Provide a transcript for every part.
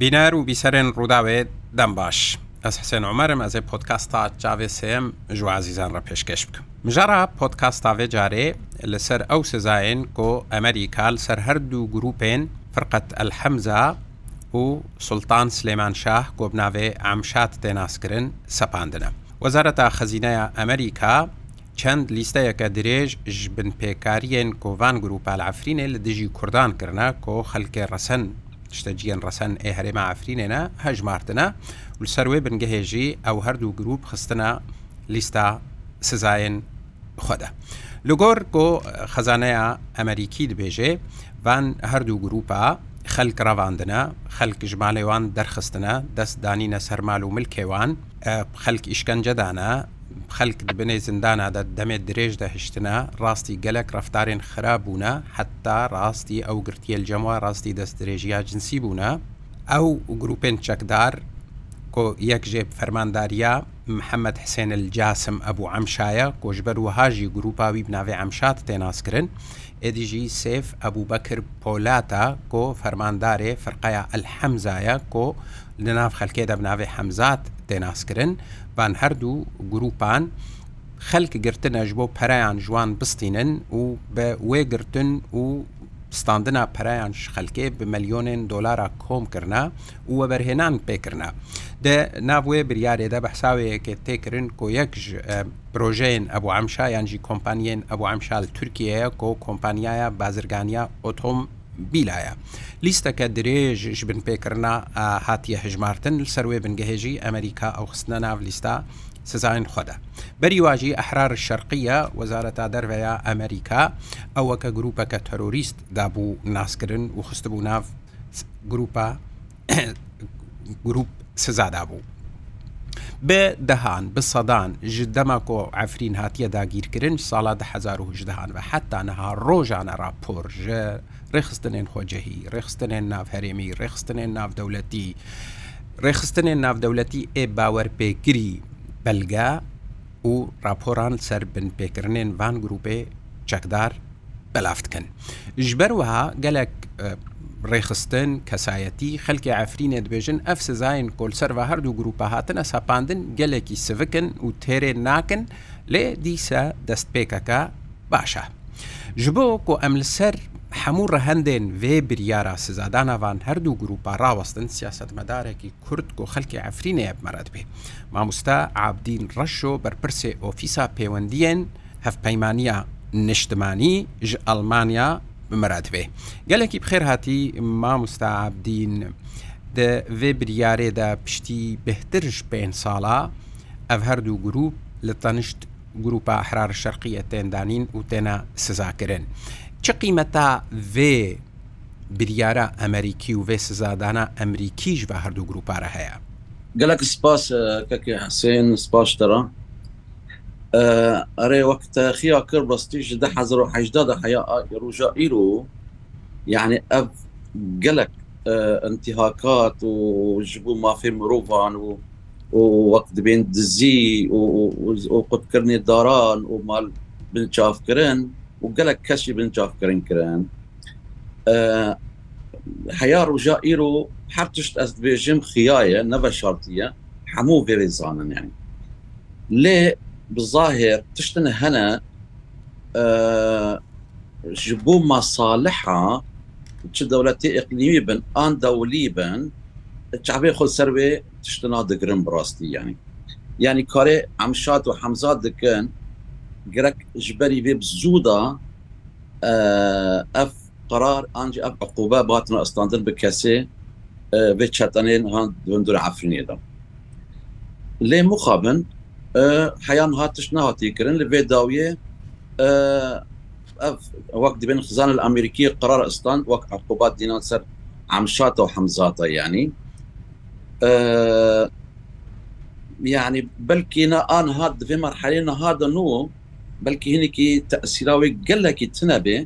بینەر و بیسەرێن ڕووداوێت دەم باش ئەس حسێن ئۆمەرم ئەزێ پۆتکاستا چاوێ سم ژوازیزان ڕە پێشکەش بکەم مژەرە پۆتکاستاوێ جارێ لەسەر ئەو سزایەن کۆ ئەمریکال سەر هەردوو گروپێن فرقەت ئەلحەمزا و سلتان سلێمان شاه گۆبناوێ ئامشات تێناسکردن سەپاندنە وەزارەتە خەزینەیە ئەمریکا چەند لیستەیەکە درێژ ژ بنپێکاریەن کۆڤان گروپال ئافرینێ لە دژی کوردان کردە کۆ خەلکێ ڕەسەن شتە جیان ڕەسەن ئێ هەرێمە ئافرینێنە هەژمارتنە سەروێ بنگەهێژی ئەو هەردوو گرروپ خستنە لیستا سزایەن خۆدا. لەگۆر گۆ خەزانەیە ئەمریکی دبێژێ بان هەردوو گروپا خەلک ڕەواندنە خەلک ژمالێوان دەرخستنە دەستدانینە سەرمال و ملکێوان خەلک ئیشکەنجەدانە خەلکت بنێ زندانادا دەمێت درێژ دەهشتنە ڕاستی گەلک ڕفتارێن خراپ بوونە حتا ڕاستی ئەو گرتیل جەموە ڕاستی دەست درێژیا جنسی بوونە ئەو گروپێن چەکدار یەک ژێب فەرمانداریە محەممەد حسێن الجاسم ئەبوو ئەمشایە کۆژبەر و هاژی گروپاوی بناوێ ئەمشات تێناسکردن ئێدیژی سێف ئەبوو بەکر پۆلاتە کۆ فەرماندارێ فرقەیە ئەلحەمزایە کۆ لەناو خەلکێ دەبناوێ حەمزات تێناسکردن گروپان هەردوو گروپان خەلک گرتنەش بۆ پەرایان جوان بستینن و بە وێگرتن و ستاندنا پەرایان خەلکێ بە مەلیۆنێن دۆلارە کۆمکردنا و وەبەرهێنان پێکردنا دە ناوێ بریارێدا بەحساوەیەکە تێکردن کۆ یەک پرۆژەیەن ئەبوو ئەمشایانجی کۆمپانیەن ئەبوو ئەمشال تورکیەیە کۆ کۆمپانیایە بازرگانیا ئۆتۆم بیلایە لیستەکە درێژش بن پێکردنا هاتیە هژمارتن سەروێ بنگەهێژی ئەمریکا ئەو خستنە ناو لیستا سزانین خۆدا بەری واژی ئەحرار شەرقیە وەزارەتا دەرڤەیە ئەمریکا ئەوە کە گروپەکە تەرۆریست دابوو ناسکردن و خستبوو ناو گروپە گروپ سزادا بوو بە دەهان بە سەدان ژ دەماکۆ ئەفرین هاتیە داگیرکردن ساڵات 1970 بە حتانەها ڕۆژانە راپۆرژە ڕێخستنێن خۆجەهی ڕێخستنێن ناوهرێمی ڕێخستنێن ناودەولەتی ڕێخستنێن ناودەولەتی ئێ باوەرپێگری بەلگا و راپۆران سەر بن پێکردنێن وان گروپێ چەکدار بەلافتکەن ژبەروەها گەلک ڕێخستن کەسایەتی خەلکی ئەفرینە دبێژن ئەف سزایین کۆلسەرە هەردوو گروپە هاتنە سەپاندن گەلێکی سڤکن و تێرێ ناکن لێ دیسە دەستپێکەکە باشە. ji bo ku em li ser هەموو ڕەهندێن وێ بریارە سزادانەوان هەردوو گروپا ڕاوەستن سیاستمەدارێکی کورد گۆ خەلکی ئەفرینەیە بمەرەت بێ مامۆستا عابدین ڕەشۆ بەرپرسێ ئۆفیسا پەیوەندیەن هەفپەیمانە نیشتمانی ژ ئەلمانیا بمەرات بێ گەلێکی بخێر هاتی مامۆستا عابدین وێ بریارێدا پشتی بهترش پێ ساڵە ئەف هەردوو گروپ لە تەنیشت گروپا حرار شەرقیە تێندانین و تێنە سزاکردن. چه قیمەتا V بریارە ئەمریکی و V سزادانە ئەمریکیش بە هەردوو گروپارە هەیە گەلک سپاس کەکە حسێن سپاشتەرە ئەرێ وەک تەخیا کرد بەستیش ده 1970 حیا ڕژە ئیر و یعنی ئەف گەلک انتیهاکات و ژبوو مافی مرۆڤان و وەک دەبێن دزی و قوتکردنی داران و مال بنچافکردن و گەلک کەشی بن چافکردن کرن هەیە ڕژائیر و هەر تشت ئەست بێژم خیایە نەڤە شارتیە هەموو بێ زانن یعنی لێ بظاهر تشتن هەنە ji bo masaliha çi dewletê iqlimî bin an dawlî bin çavê xwe servê tiştina digirin bi rastî yanî yanî karê em şat û hemza dikin gerek ji berî vê zû da ev قرار انج ev عقوبه batin استandin bi kesê vê çetenên han döndür efrinê da lê mixabin heyan hatiş nehatî kirin li vê dawiyê ev wek dibin xizan li Amerîkî قرار istan wek عقوبات dînan ser emşata hemzata yani يعني بلكي انا هاد في مرحله هذا نوم بلکی هینێکی تەسیراوی گەلێکی تنە بێ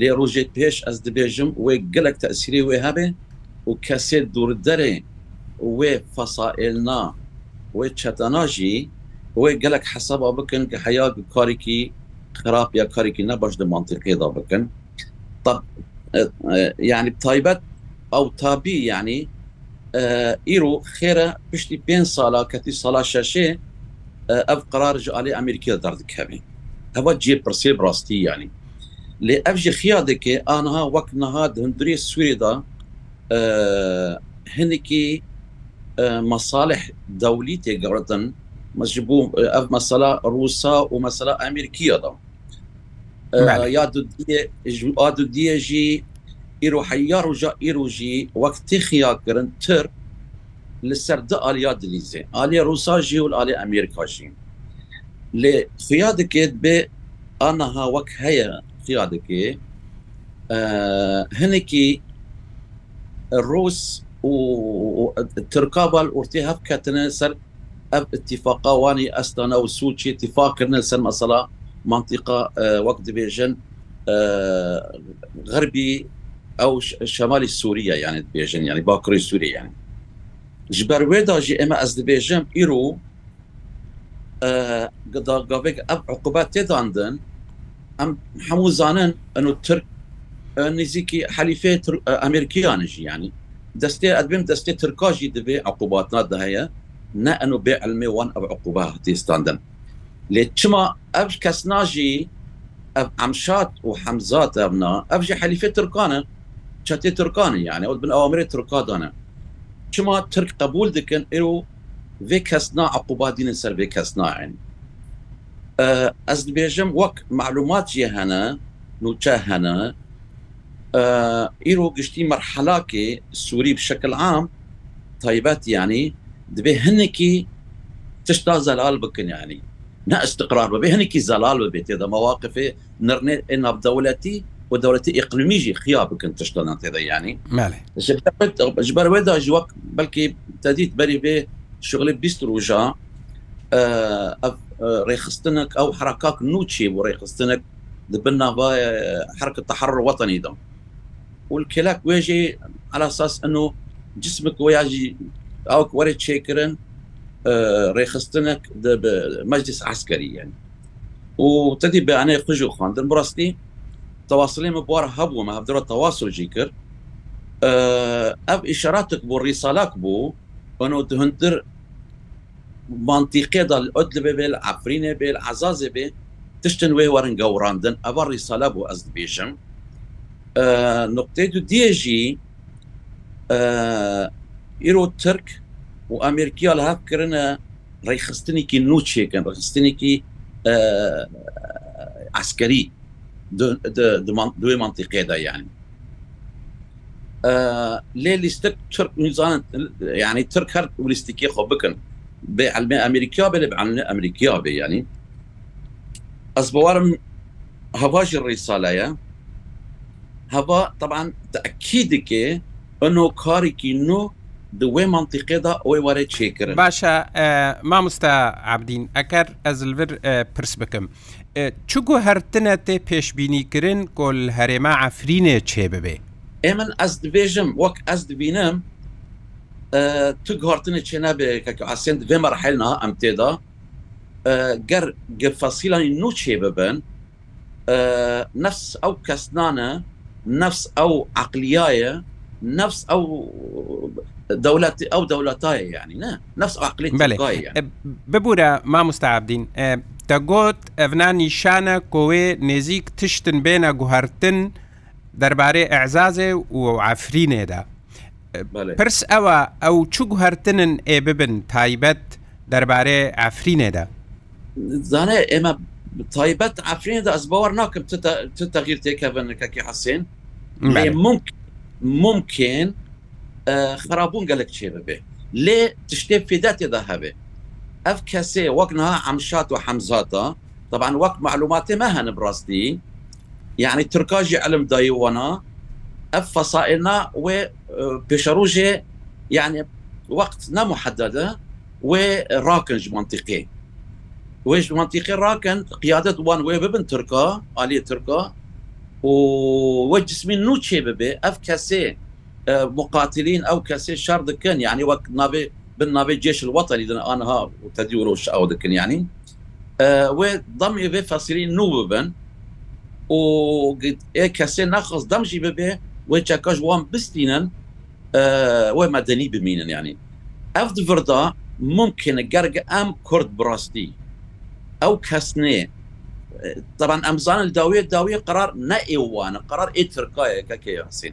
لێ ڕۆژێک پێش ئەس دەبێژم وێ گەلک تەسیری وێ هەبێ و کەسێ دووردەرێ وێ فەسائلنا وێ چەتەناژی وێ گەلک حەسەبا بکن کە حیا کارێکی خراپ یا کارێکی نەبش دەمانتیقیدا بکن یعنی تایبەت ئەو تابی یعنی ئیرۆ خێرە پشتی پێ ساڵا کەتی ساڵا شەشێ ئەف قرار ژ عالی ئەمریکا دەردکەبین ئەوە جێپرسێ ڕاستی ینی لێ ئەفژی خیا دەکێ ئاها وەک نەها هەندری سوورێدا هەندێکی مەساالح دەولی تێگەڕەتن مەجببوو ئەف مەسەلا رووسا و مەسەلا ئەمریکیەدا یا دیێژی ئیرۆحەیار وژە ئیرۆژی وەکتی خیاکردن تر لەسەر دە ئالیا دلیزێ ئالێ رووساژی و ئالێ ئەمریکاژین لێ خیا دەکێت بێ ئاها وەک هەیە خیا دەکێ هەنێکی ڕۆس ترکابال ئورتی هەف کەتنە سەر ئەف اتفاقاوانی ئەستانە و سوچی اتفاقکردن سەر مەسەلا منطقه وەک دەبێژن غەربی ئەو شەمالی سووریا یانێت بێژن ینی باکری سووری یان ji ber wê da jî em ez dibêjim îro گەداگابێک ئەم عقوبات تێداندن ئەم هەموو زانن ئەن و ترک نزیکی حەلیفێ ئەمریکیانژی ینی دەستێ ئەدبم دەستێ ترکاژی دەبێ عقوباتنا دەهەیە نە ئەن و بێ ئەلمێوان ئەو عقوبا هەتیستاندن لێ چما ئەب کەس ناژی ئەمشات و حەمزات ئەبنا ئەبژی حەلیفێ ترکانە چەتێ ترکانە یعنی ئەو بن ئەوامرێ ترکادانە چما ترک قبول دکن ئێرو vê kesna equba dînin ser vê kesna in ez dibêjim wek malumat jî hene nûçe hene îro giştî merhelakê Sûî bi şekil am taybet yanî dibê hinekî tişta zelal bikin yanî ne istiqrar bibe hinekî zelal bibe têda mewaqifê nirnê navdewletî و دەولەتی ئقلمی ژی خیا بکن تشتان تێدا ینی ژبەر وێدا ژوەک بەلکی تدید بەری بێ شغلی بیست ڕۆژە ڕێخستنك ئەو حرکاک نوچی بۆ ڕێخستنك دبن ناڤایە حركة تحرر وطني ده والكلاك ويجي على اساس انه جسمك وياجي او ورا تشيكرن آه ريخستنك بمجلس عسكري يعني وتدي بأنا خجو خان دن براستي تواصلين بوار هبو ما هبدر التواصل جيكر آه اب اشاراتك بو رسالك بو بەەوە هەندتر منتیقێدا ئۆت لە بێ لە ئافرینێ بێ عزازێ بێ تشتن وێ وەرن گەوراندن ئەوە ڕیساە بوو ئەس دبێژم نقطەی و دێژی ئیرۆ ترک و ئەمریکیا لە هاکردە ڕێخستنێکی نوچێکن ڕخستنێکی ئەسکەری دوێ منتیقێدا یانی ليه ليستك ترك نيزان يعني ترك هر وليستيكي خو بكن بعلم امريكا بل بعلم امريكا يعني اصبوارم هواج الرساله يا هوا طبعا تاكيدك انه كاريكي نو دوێ منتیقێدا ئەوەی وارە چێکرد باشە مامۆستا عبدین ئەکار ئەزلور پرس بکەم چگو هەرتنە تێ پێشببینیکردن کۆل هەرێما ئەفرینێ چێ ببێ ئێمن ئەس دبێژم وەک ئەس دبینم تو گهارتنە چێ نابێ کە ئاسند بێ مەرحلنا ئەم تێدا گەر گفەسیلانی نوچێ ببن نفس ئەو کەسنانە نفس ئەو عقلیایە نفس ئەو دەولەت ئەو دەولەتایە یعنی نه نفس عقلی ببوورە مامستعبدین دەگوت ئەڤنا نیشانە کۆوێ نێزیک تشتن بێنە گوهرتن و دەربارەی ئەعزازێ و ئافرینێدا پرس ئەوە ئەو چوک هەرتنن ئێ ببن تایبەت دەربارەی ئافرینێدا زانێ ئێمە تایبەت ئافرینێدا ئەس باوەەر ناکەم تەغیر تێکەبنکەکی حەسێن ممکن خراپبوون گەلک چێ ببێ لێ تشتێ فێداتێدا هەبێ ئەف کەسێ وەکنها ئەمشات و حەمزاتە طبعا وەک معلوماتی مە هەن بڕاستی يعني تركاجي علم دايوانا اف فصائلنا و بشروجي يعني وقت نا محدده وراكنج منطقي ويش منطقي راكن قيادة وان وي ببن تركا آلية تركا وجسمي نوتشي ببي اف كاسي مقاتلين او كاسي شر دكن يعني وقت نابي بن نابي الجيش الوطني دنا انا ها وتدي وروش او دكن يعني أه وضمي بفاصلين نوبن و کەسێ نەخص دەمژی ببێ وی چەکەش وان بستینن وی مەدەنی ببینن ینی ئەف دڤدا ممکنە گەرگە ئەم کورد بڕاستی ئەو کەسنێ طبعا ئەمزان داویە داویە قرار نەئێوانە قرار ئیترکایە کەکەسین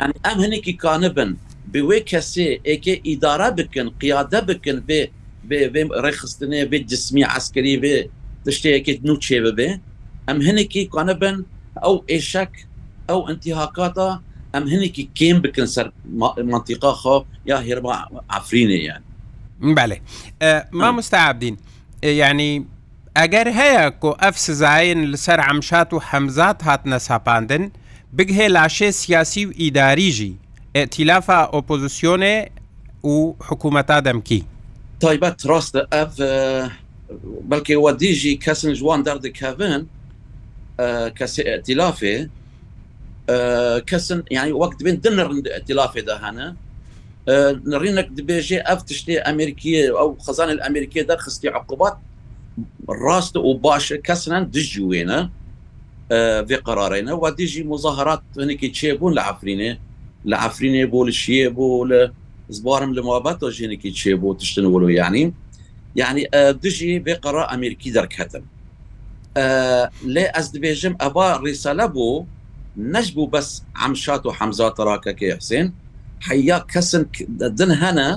یعنی ئەم هەنێکی کانە بن bi wê kesê êke îdara bikin qiyade bikin vê vê vê rexistinê vê cismî eskerî vê tişteyekê nû çê bibe ئەم هەنێکی کوانە بن ئەو ئێشک ئەو ئەتیهاکاتە ئەم هەنێکی کێم بکەن سەر منتیقا خۆ یا هێرما ئافرینەیان بەێ ما مستعبدین یعنی ئەگەر هەیە کۆ ئەف سزایین لەسەر ئەمشات و حەمزات هاتنە ساپاندن بگهێ لاشێ سیاسی و ئیداریژی ئەتیلافە ئۆپۆزیسیۆنێ و حکوومەتا دەمکی تایبەت ڕاستە ئەف بەڵکێ وە دیژی کەسن جوان دەردەکەون کەس ئەتیلافێ کەسن یعنی وەک بن دن ڕند ئەتیلافێ داهانە نڕینك دبێژێ ئەف تشتێ ئەمریکیە ئەو خزان ئەمریکیە دەرخستی عقوبات ڕاستە و باشە کەسنان دژی وێنە بێ قرارڕێنە و دیژی مزاهرات هەنێکی چێبوون لە ئەفرینێ لە ئەفرینێ بۆ لە شیە بۆ لە زبارم لە موابەت و ژێنێکی چێ بۆ تشتن وەلو یعنی یعنی دژی بێ قرا ئەمریکی دەرکەتم لێ ئەس دبێژم ئەبا ڕیسەلە بوو نەشبوو بەس ئەمشات و حەمزات ڕاکەکە حسێن حیا کەسن دن هەنە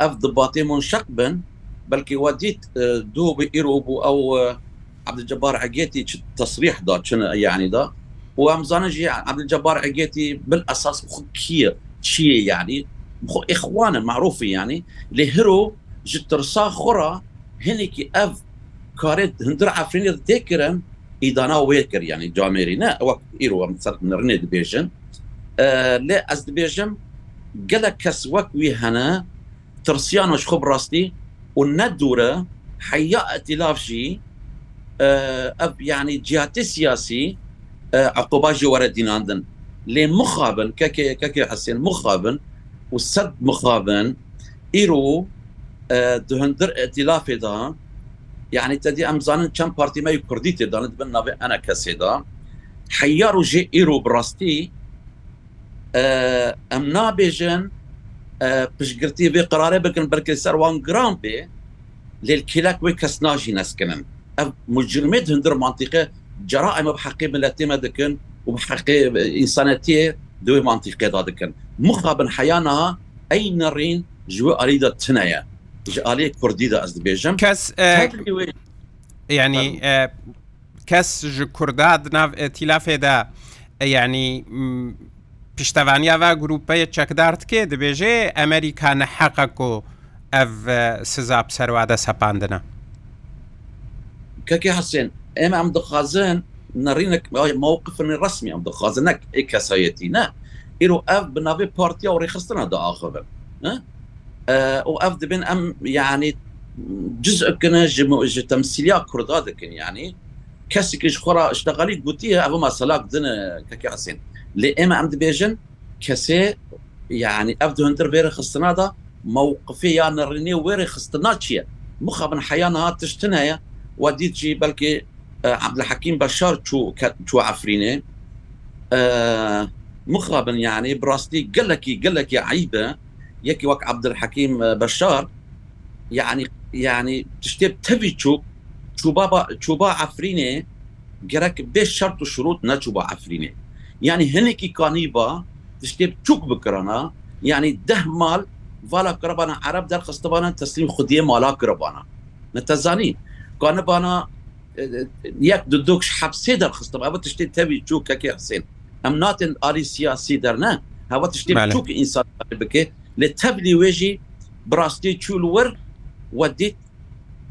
ئەف دباتێ منشق بن بەلکی وەدیت دوو بە ئیرۆ بوو ئەو عبدجبار ئەگێتی تەسریح دا چنە یعنیدا و ئەمزانە ژی عبدجبار ئەگێتی بل ئەساس خود کیە چیە یعنی خۆ ئیخوانە معروفی یعنی لێ هەرۆ ji tirsa xura hinekî ev کارێت هەندر ئافرینێت تێکرم ئیدانا وەیە کرد ینی جامێرینە ئەوە ئیرۆ سەر نڕێ دەبێژن لێ ئەس دەبێژم gelek kes wek wî hene tirsiyana ji xb rastî û nedûre heya etilaf jî ev yani cihatê siyasî eqoba jî were dînandin lê mixabin keke keke hesên mixabin û sed mixabin îro di hindir etilafê da یعنی تدی ئەمزانن چەند پارتیمای کوردی تێدانت بن ناوێ ئەە کەسێدا حیار و ژێ ئیر و بڕاستی ئەم نابێژن پشگرتی بێ قرارێ بکن بەرکە سەروان گران بێ لێل کلک وێ کەس ناژی نسکنن ئەم مجرمێت هەندر مانتیقە جرا ئەمە بحقی ملەتێمە دکن و بحقی ئینسانەتیە دوێ مانتیقێدا دکن مخابن حیانەها ئەی نەڕین ژوە ئەریدا تنەیە ji aliyê Kurdî da ez dibêjim kes yani kes ji Kurda nav tîlafê de yani piştevaniya ve grupeye çekdar dike dibêje Amerika ne heqa ku ev siza serwade sepandine Keke hesên em em dixazin نرينك موقف رسمي ام دخازنك اي كسايتي نه ايرو اف بنافي بارتيا وري خستنا دا اخر وقف دبن ام يعني جزء كنا تمثيليه كردا دكن يعني كسك خورا اشتغالي قوتيها ابو ما صلاك دنا كاكي حسين لإما عم دبيجن كسي يعني ابدو هندر بيري خصنا دا موقفي يعني ريني ويري خصنا تشيا مخا من حيانا تشتنها ودي تجي بلكي عبد الحكيم بشار تو تو عفرينه مخربا يعني براستي قال لك قال لك عيبه یەکی وەک عبدحەکیم بەشار یعنی یعنی تشتێ تەوی چوب چوبا ئەفرینێ گەرەك بێ شرت و شروط نەچوبە ئەفرینێ یعنی هەنێکی کانی با تشتێ چوک بکرانە یعنی ده مال vala kirabana Arab derxistavana teslîm xudiye mala kirabana ne tezanî kanı bana yek di dok hepsê derxistav heva tiştê tevî çûkekê hesên em natin alî siyasî derne heva tiştê çûk insan bike لە تەبلی وێژی براستی چولوەر و دیت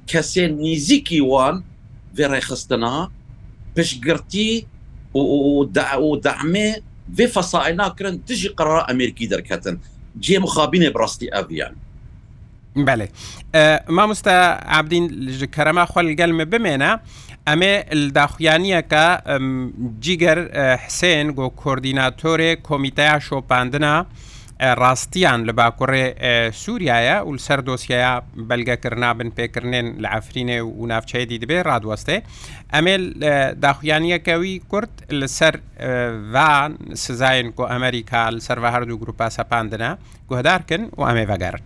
کەسێ نزیکی وان ێڕێخستنا پشگرتی و دەعمێ vê fesayna kirin tu jî qrara Amerîkî derketin cê mixabînê rastî evyan. Belê Mamosta Abdîn ji kerema xel gel me bimêne em ê daxuyaniyeke cîger Hsên got koordinatorê komîteya şopandina, ڕاستیان لە باکوڕێ سووریایە و سەر دۆسیەیە بەلگەکردنا بن پێکردێن لە ئەفرینێ و ناوچەیەدی دەبێ ڕادوەستێ ئەمێل داخوایانیەکەوی کورت لەسەر ڤان سزایەن کۆ ئەمریکا لەسەر هەردوو گروپا سەپاندنە گوهدارکن و ئەمێ بەگەرن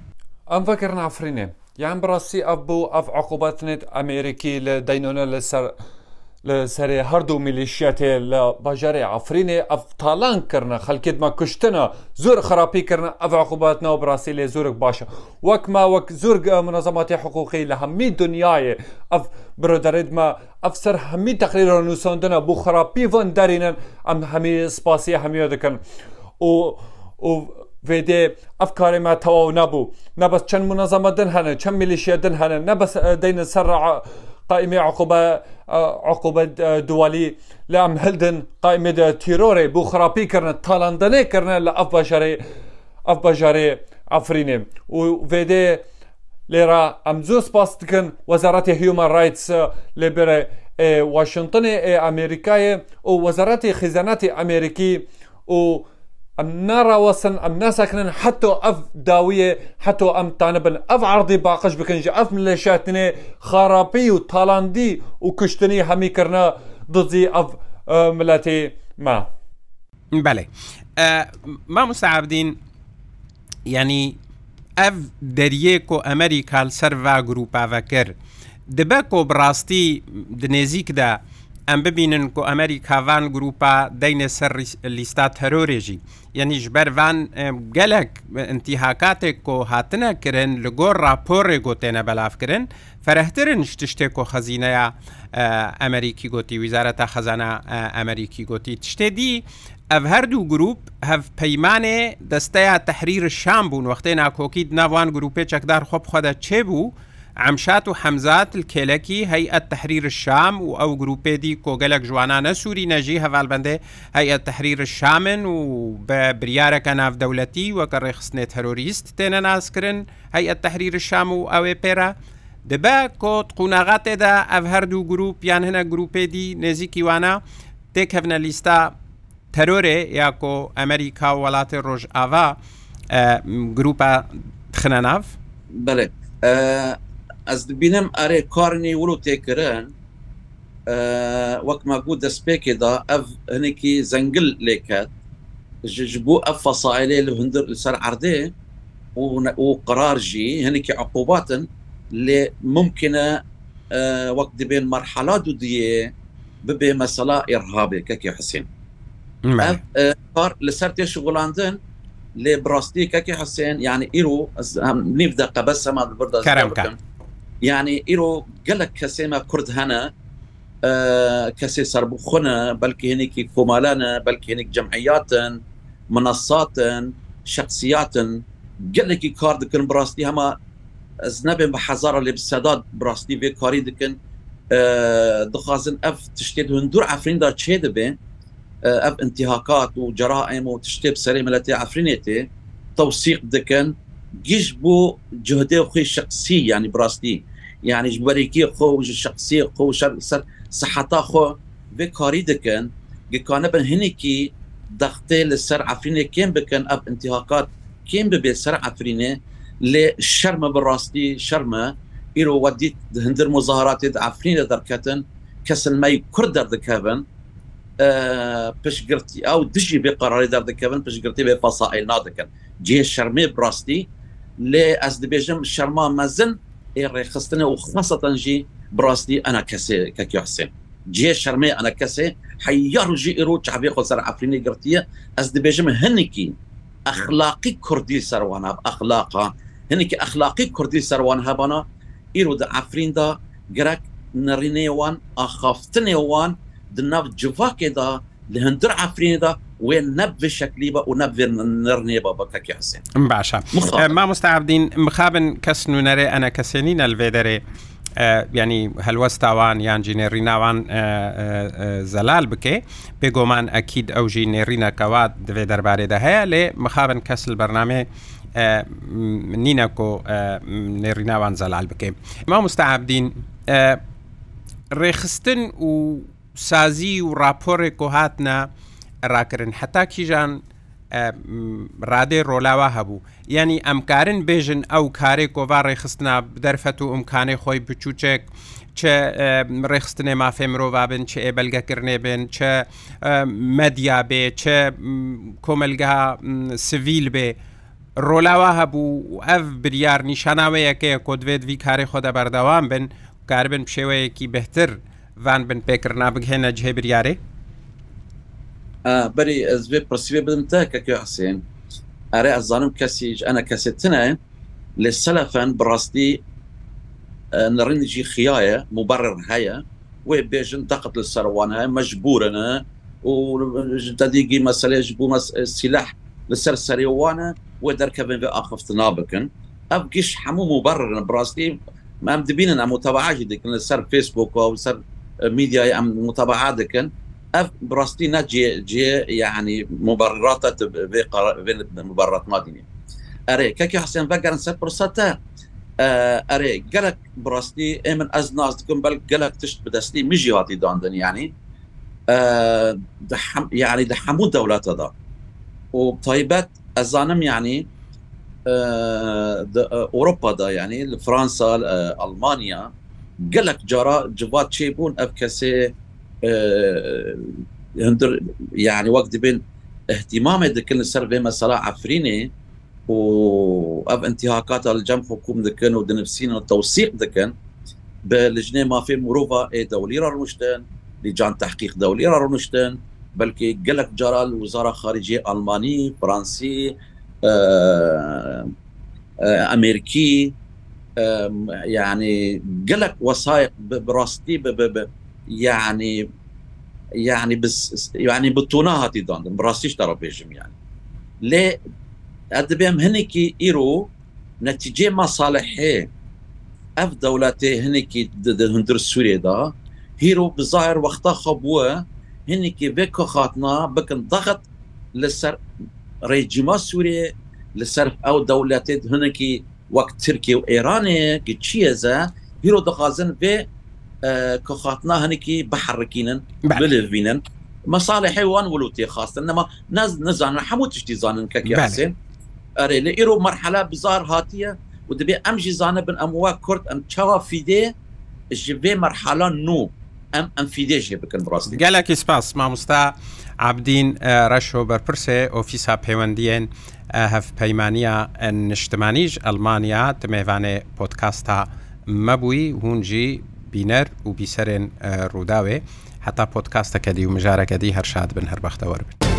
ئەم بەکردن ئافرینێ یان بڕاستی ئەف بوو ئەف عقوبەتنێت ئەمریکی لە دەینۆنە لەسەر لە سەرێ هەردوو میلیشیەت هەیە لە باژارێ ئافرینێ ئەفتالانکردە خەلکێتمە کوشتنە زۆر خراپیکردە ئەڤاخوباتنەوە بڕاستی لێ زۆرک باشە وەک ماوەک زۆر منەزەماتی حقوقی لە هەمی دنیاە ئەف برۆدەێتمە ئەفسەر هەمی تەقریرە نووسندنە بۆ خراپی ڤەن دەرینن ئەم هەمی سپاسی هەمیە دەکەن و vêdê ev karê me tewaw nebû nebes çend munezama din hene çend milîşiye din hene nebes deynin ser قائمی عقوبە دوالی لە ئەم هەلدن قائمێدا تیرۆرێ بوو خراپیکردن تاالندەنێکردن لە ئەف بەژارێ ئەف بەژارێ ئەفرینێ و وێدێ لێرە ئەم زۆ سپاس دکن وەزارەتی هیومە رایتس لێبێرە واشنگتنی ئەمریکایە و وەزارەتی خیزانەتی ئەمریکی و ئەم ناڕاوەسن ئەم ناساکنن حتۆ ئەف داویە حتۆ ئەمتانە بن ئەف عردی باقش بکنج ئەف لە شاتنێ خاراپی و تاڵاندی و کوشتنی هەمیکردە دزی ئەف ملەتی ما بەێ ما مسعابدین ینی ئەف دەریەک و ئەمریکال سەرڤ گروپاڤەکرد دبە کۆ بڕاستی دنێزیکدا ئەم ببینن کۆ ئەمەری کاوان گروپا دەینە سەر لیستا تەرۆرێژی یعنی ژبەروان گەلک انتیهاکاتێک کۆ هاتنە کرن لە گۆر راپۆڕێ گۆتێنە بەلافکردن فەرەهترن شتشتێک کۆ خەزینەیە ئەمریکی گوتی ویزارەتە خەزانە ئەمریکی گوتی تشتێدی ئەف هەردوو گروپ هەف پەیمانێ دەستەیە تحریر شام بوون وەختێ ناکۆکیت ناوان گروپێ چەکدار خۆبخوادا چێ بوو؟ ئەمشات و حەمزات کێلەکی هەیئەت تحریر شام و ئەو گروپێدی کۆگەلک جوانانە سووری نەژی هەڤالبندێ هەیە تحریر شامن و بە بریارەکە نافدەولەتی وەکە ڕێخستنێت هەرۆریست تێنە ناسکردن هەیە تحریر شام و ئەوێ پێرە دەبە کۆت قوناغاتێدا ئەف هەردوو گروپ یان هەنە گروپێدی نێزیکی وانە تێک هەفنە لیستا تەرۆرێ یاکۆ ئەمریکا و وڵاتی ڕۆژ ئاوا گروپە تخنە ناف بڵێ ئەس دبینم ئەرێ کارنی وڵ تێکردن وەکمە گوت دەستپێکێدا ئەف هەنێکی زەنگل لێکات ji بو ev fesailê li hundir li ser erdê û qrar jî hinekî eqobatin lê mumkin wek dibên merhela du diye bibe mesela irhabê kekê Hüseyin kar li ser tê şigolandin lê birastiyê kekê Hüseyin yani îro nîv deqebes hema birda kerem یعنی ئیرۆ گەلک کەسێمە کورد هەنە کەسێ سربخۆنە بەلکێنێکی کۆمالانە بەلکێنێک جەمعیاتن منەساتن شخصیاتن گەلێکی کار دکن بڕاستی هەمە ez nebin bi hezara lê seda birastî vê karî dikin dixwazin ev tiştê hundur Efrîn da çê dibe ev intihakat û ceraem û tiştê serê milletê Efrînê tê tewsîq dikin gîj bû cihdê xê şexsî yanî birastî یعنی ji berekî xo ji şexsiye xo ser seheta xo vê karî dikin gekane bin hinekî daxtê li ser Efrînê kêm bikin ev intihaqat kêm bibe ser Efrînê lê şerme bi rastî şerme îro wedî hindir muzaharatê Efrînê derketin kesin me kur derdikevin pişgirtî ew dijî vê qararê derdikevin pişgirtî vê pasayl nadikin cê şermê rastî lê ez dibêjim şerma mezin ئێ ڕێخستنە و خەسەتەنجی بڕاستی ئەنا کەسێ کە کوسێ جێ شەرمێ ئەە کەسێ حەیە ڕژی ئرو چابێ خۆ سەر ئەفرینی گرتیە ئەس دەبێژم هەنێکی ئەخلاقی کوردی سەروانە ئەخلاقا هەنێکی ئەخلاقی کوردی سەروان هەبانە ئیرو دە ئەفریندا گرەک نەڕینێوان ئاخافتنێوان دناو جوواکێدا لە هەندر ئافریندا وێن نەب شکلی بە و نەب نرنێ بە بەکەکیاسێ باشە مامۆستاعبدین مخابن کەس نوونەرێ ئەنە کەسێنی نەلوێ دەرێ. ینی هەلوەستاوان یان جینێری ناوان زەلال بکێ پێگۆمان ئەکید ئەو ژینێری نەکەوات دەوێ دەربارێدا هەیە لێ مخابن کەسل بەرنامێ نینەکۆ نێری ناوان زەلال بکەین ما مستعبدین ڕێخستن و سازی و راپۆرێک و هاتنە ڕاکردن حتا کیژان ڕادێ ڕۆلاوە هەبوو یعنی ئەمکارن بێژن ئەو کارێک کۆڤڕێ خستنا دەرفەت و ئەمکانەی خۆی بچوچێک چه ڕێخستنێ مافێ مرۆڤ بن چه ئێبلگەکردێ بن چه مەدیا بێ چه کۆمەلگا سڤیل بێ ڕۆلاوە هەبوو ئەف بریار نیشاناوەیەکەیە کۆدوێت وی کاری خۆدا بەردەوام بن کار بن شێوەیەکی بهتر. ڤان بن پێکرد نابگهێنە جهێ بریارێ بەری ئەزبێ پرسیێ بدم تا کەکە حسێن ئەرێ ئەزانم کەسیش ئەە کەسێتنە لێ سەلەفەن بڕاستی نڕنجی خیایە مبرڕ هەیە وێ بێژن تەقت لە سەروانە مەجبورنە وتەدیگی مەسلێش بوو سیلح لەسەر سەریوانە وێ دەرکەبن بە ئاخفتنا بکن ئەف گیش هەموو مبرڕن بڕاستی مام دبینن ئەمو تەواژی دکن لە سەر فیسبوک و سەر میدیای ئەم متابعا دەکەن ئەف بڕاستی نەجێ یعنی مبڕاتە مبڕات مادینی ئەرێ کەکی حسیان بەگەرن سە پرسەتە ئەرێ گەلک بڕاستی ئێ من ئەز ناز دکم بەل گەلک تشت بدەستی مژیواتی دادن ینی یعنی لە هەموو دەولەتەدا و تایبەت ئەزانم ینی ئەوروپادا ینی لە فرانسا ئەلمانیا gelek cara civat çêbûn ev kesê hindir yani wek dibin ihtimamê dikin ser vê mesela Efrînê û ev intihakata li cem xukum dikin û dinivsînin tewsîq dikin bi lijnê mafê mirova ê dewlî ra rûniştin li can tehqiq dewlî ra rûniştin belkê gelek cara li wizara xaricî Almanî, Fransî, Amerikî, يعني قلق وثائق براستي يعني يعني بس يعني بتوناها تيضان براستيش ترى بيجم يعني ليه قد بهم هنكي ايرو نتيجه مصالحه اف دولتي هنكي هندر سوريا دا هيرو بظاهر وقتها خبوه هنكي بكو خاطنا بكن ضغط لسر ريجيما سوريا لسر او دولتي هنكي وەک ترکیه و ئێرانەیەکی چیەزە هیرۆ دەخوازن بێ کە خاتنا هەنێکی بەحڕکینن ببینن مەساڵی حیوان ولوتی خاستن نەما نز نزانن هەموو تشتی زانن کە یاسێن ئەرێ لە ئیرۆ مرحلا بزار هاتیە و دەبێ ئەم ژیزانە بن ئەم وا کورد ئەم چاوا فیدێ ji vê merhalan nû em em fîdê jê bikin rast gelekî spas mamosta Abdîn reşo berpirsê ofîsa pêwendiyên هەفپەیمانە نیشتمانیش ئەلمانیا دمێوانێ پۆتکاستا مەبووی هونجی بینەر و بیسەرێن ڕووداوێ هەتا پۆتکاستەکەدی و مژارەکەدی هەرشاد بن هەربەختەوە بن.